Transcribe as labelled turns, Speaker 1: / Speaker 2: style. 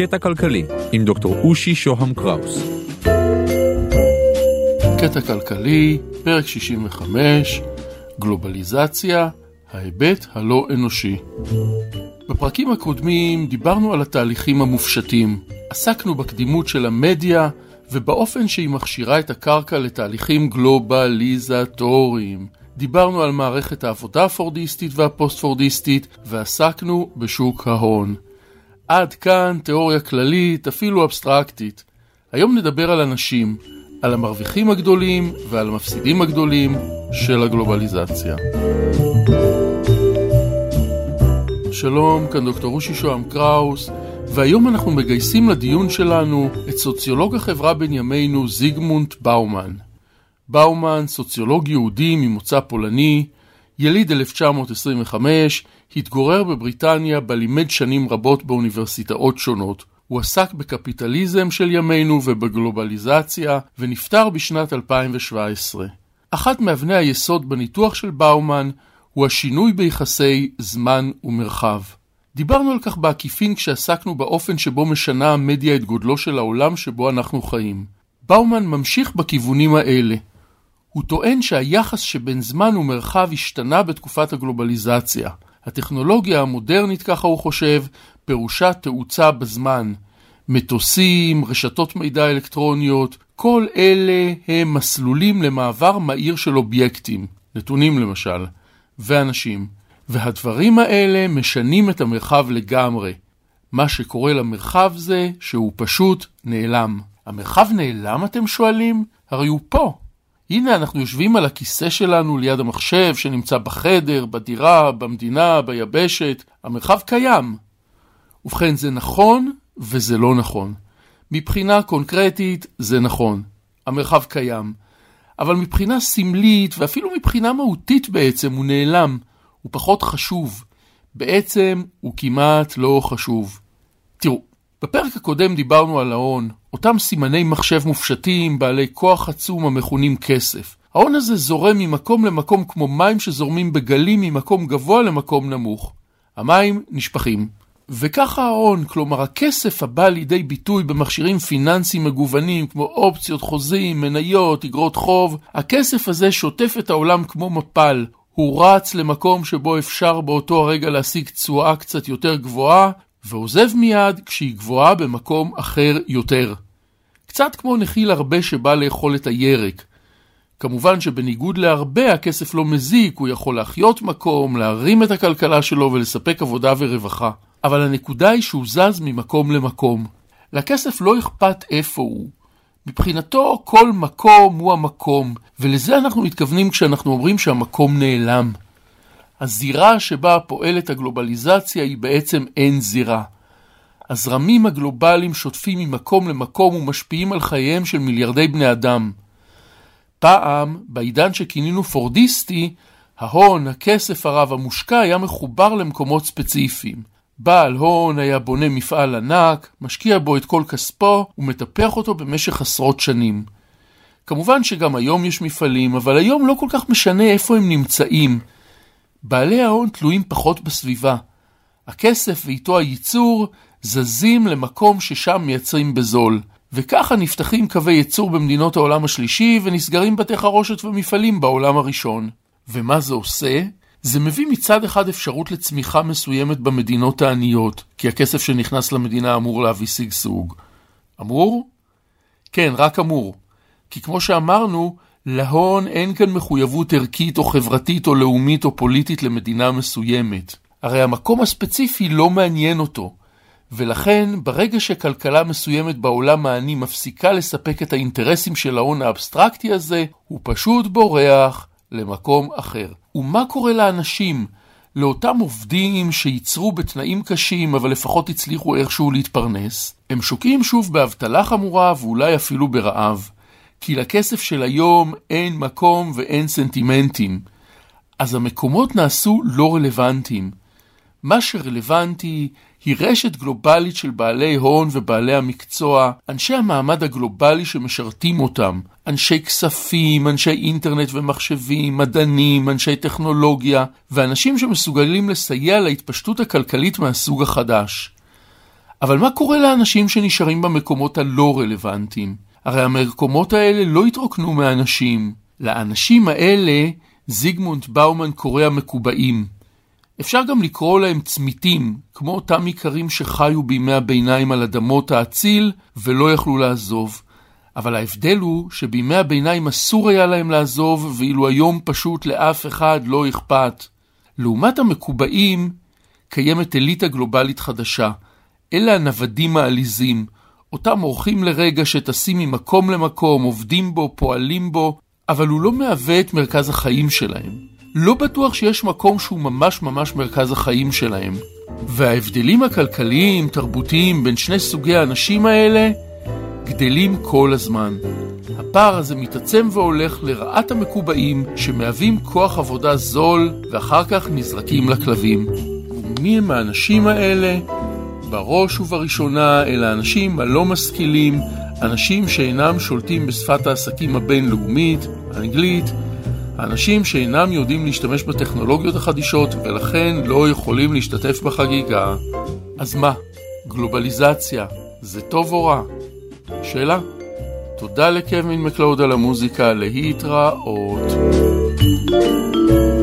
Speaker 1: קטע כלכלי עם דוקטור אושי שוהם קראוס.
Speaker 2: קטע כלכלי, פרק 65, גלובליזציה, ההיבט הלא אנושי. בפרקים הקודמים דיברנו על התהליכים המופשטים. עסקנו בקדימות של המדיה ובאופן שהיא מכשירה את הקרקע לתהליכים גלובליזטוריים. דיברנו על מערכת העבודה הפורדיסטית והפוסט-פורדיסטית ועסקנו בשוק ההון. עד כאן תיאוריה כללית, אפילו אבסטרקטית. היום נדבר על אנשים, על המרוויחים הגדולים ועל המפסידים הגדולים של הגלובליזציה. שלום, כאן דוקטור רושי שוהם קראוס, והיום אנחנו מגייסים לדיון שלנו את סוציולוג החברה בן ימינו זיגמונט באומן. באומן, סוציולוג יהודי ממוצא פולני, יליד 1925, התגורר בבריטניה בה לימד שנים רבות באוניברסיטאות שונות. הוא עסק בקפיטליזם של ימינו ובגלובליזציה, ונפטר בשנת 2017. אחת מאבני היסוד בניתוח של באומן הוא השינוי ביחסי זמן ומרחב. דיברנו על כך בעקיפין כשעסקנו באופן שבו משנה המדיה את גודלו של העולם שבו אנחנו חיים. באומן ממשיך בכיוונים האלה. הוא טוען שהיחס שבין זמן ומרחב השתנה בתקופת הגלובליזציה. הטכנולוגיה המודרנית, ככה הוא חושב, פירושה תאוצה בזמן. מטוסים, רשתות מידע אלקטרוניות, כל אלה הם מסלולים למעבר מהיר של אובייקטים, נתונים למשל, ואנשים. והדברים האלה משנים את המרחב לגמרי. מה שקורה למרחב זה שהוא פשוט נעלם. המרחב נעלם, אתם שואלים? הרי הוא פה. הנה אנחנו יושבים על הכיסא שלנו ליד המחשב שנמצא בחדר, בדירה, במדינה, ביבשת. המרחב קיים. ובכן, זה נכון וזה לא נכון. מבחינה קונקרטית זה נכון. המרחב קיים. אבל מבחינה סמלית ואפילו מבחינה מהותית בעצם הוא נעלם. הוא פחות חשוב. בעצם הוא כמעט לא חשוב. תראו, בפרק הקודם דיברנו על ההון, אותם סימני מחשב מופשטים, בעלי כוח עצום המכונים כסף. ההון הזה זורם ממקום למקום כמו מים שזורמים בגלים ממקום גבוה למקום נמוך. המים נשפכים. וככה ההון, כלומר הכסף הבא לידי ביטוי במכשירים פיננסיים מגוונים כמו אופציות, חוזים, מניות, אגרות חוב, הכסף הזה שוטף את העולם כמו מפל. הוא רץ למקום שבו אפשר באותו הרגע להשיג תשואה קצת יותר גבוהה, ועוזב מיד כשהיא גבוהה במקום אחר יותר. קצת כמו נחיל הרבה שבא לאכול את הירק. כמובן שבניגוד להרבה הכסף לא מזיק, הוא יכול להחיות מקום, להרים את הכלכלה שלו ולספק עבודה ורווחה. אבל הנקודה היא שהוא זז ממקום למקום. לכסף לא אכפת איפה הוא. מבחינתו כל מקום הוא המקום, ולזה אנחנו מתכוונים כשאנחנו אומרים שהמקום נעלם. הזירה שבה פועלת הגלובליזציה היא בעצם אין זירה. הזרמים הגלובליים שוטפים ממקום למקום ומשפיעים על חייהם של מיליארדי בני אדם. פעם, בעידן שכינינו פורדיסטי, ההון, הכסף הרב המושקע היה מחובר למקומות ספציפיים. בעל הון היה בונה מפעל ענק, משקיע בו את כל כספו ומטפח אותו במשך עשרות שנים. כמובן שגם היום יש מפעלים, אבל היום לא כל כך משנה איפה הם נמצאים. בעלי ההון תלויים פחות בסביבה. הכסף ואיתו הייצור זזים למקום ששם מייצרים בזול. וככה נפתחים קווי ייצור במדינות העולם השלישי ונסגרים בתי חרושת ומפעלים בעולם הראשון. ומה זה עושה? זה מביא מצד אחד אפשרות לצמיחה מסוימת במדינות העניות, כי הכסף שנכנס למדינה אמור להביא שגשוג. אמור? כן, רק אמור. כי כמו שאמרנו, להון אין כאן מחויבות ערכית או חברתית או לאומית או פוליטית למדינה מסוימת. הרי המקום הספציפי לא מעניין אותו. ולכן, ברגע שכלכלה מסוימת בעולם העני מפסיקה לספק את האינטרסים של ההון האבסטרקטי הזה, הוא פשוט בורח למקום אחר. ומה קורה לאנשים? לאותם עובדים שייצרו בתנאים קשים, אבל לפחות הצליחו איכשהו להתפרנס, הם שוקעים שוב באבטלה חמורה ואולי אפילו ברעב. כי לכסף של היום אין מקום ואין סנטימנטים. אז המקומות נעשו לא רלוונטיים. מה שרלוונטי היא רשת גלובלית של בעלי הון ובעלי המקצוע, אנשי המעמד הגלובלי שמשרתים אותם, אנשי כספים, אנשי אינטרנט ומחשבים, מדענים, אנשי טכנולוגיה, ואנשים שמסוגלים לסייע להתפשטות הכלכלית מהסוג החדש. אבל מה קורה לאנשים שנשארים במקומות הלא רלוונטיים? הרי המקומות האלה לא התרוקנו מאנשים. לאנשים האלה זיגמונד באומן קורא המקובעים. אפשר גם לקרוא להם צמיתים, כמו אותם איכרים שחיו בימי הביניים על אדמות האציל ולא יכלו לעזוב. אבל ההבדל הוא שבימי הביניים אסור היה להם לעזוב, ואילו היום פשוט לאף אחד לא אכפת. לעומת המקובעים, קיימת אליטה גלובלית חדשה. אלה הנוודים העליזים, אותם אורחים לרגע שטסים ממקום למקום, עובדים בו, פועלים בו, אבל הוא לא מהווה את מרכז החיים שלהם. לא בטוח שיש מקום שהוא ממש ממש מרכז החיים שלהם. וההבדלים הכלכליים, תרבותיים, בין שני סוגי האנשים האלה, גדלים כל הזמן. הפער הזה מתעצם והולך לרעת המקובעים, שמהווים כוח עבודה זול, ואחר כך נזרקים לכלבים. ומי הם האנשים האלה? בראש ובראשונה אלה האנשים הלא משכילים, אנשים שאינם שולטים בשפת העסקים הבינלאומית, אנגלית, האנשים שאינם יודעים להשתמש בטכנולוגיות החדישות ולכן לא יכולים להשתתף בחגיגה. אז מה, גלובליזציה זה טוב או רע? שאלה. תודה לקווין מקלוד על המוזיקה, להתראות. thank you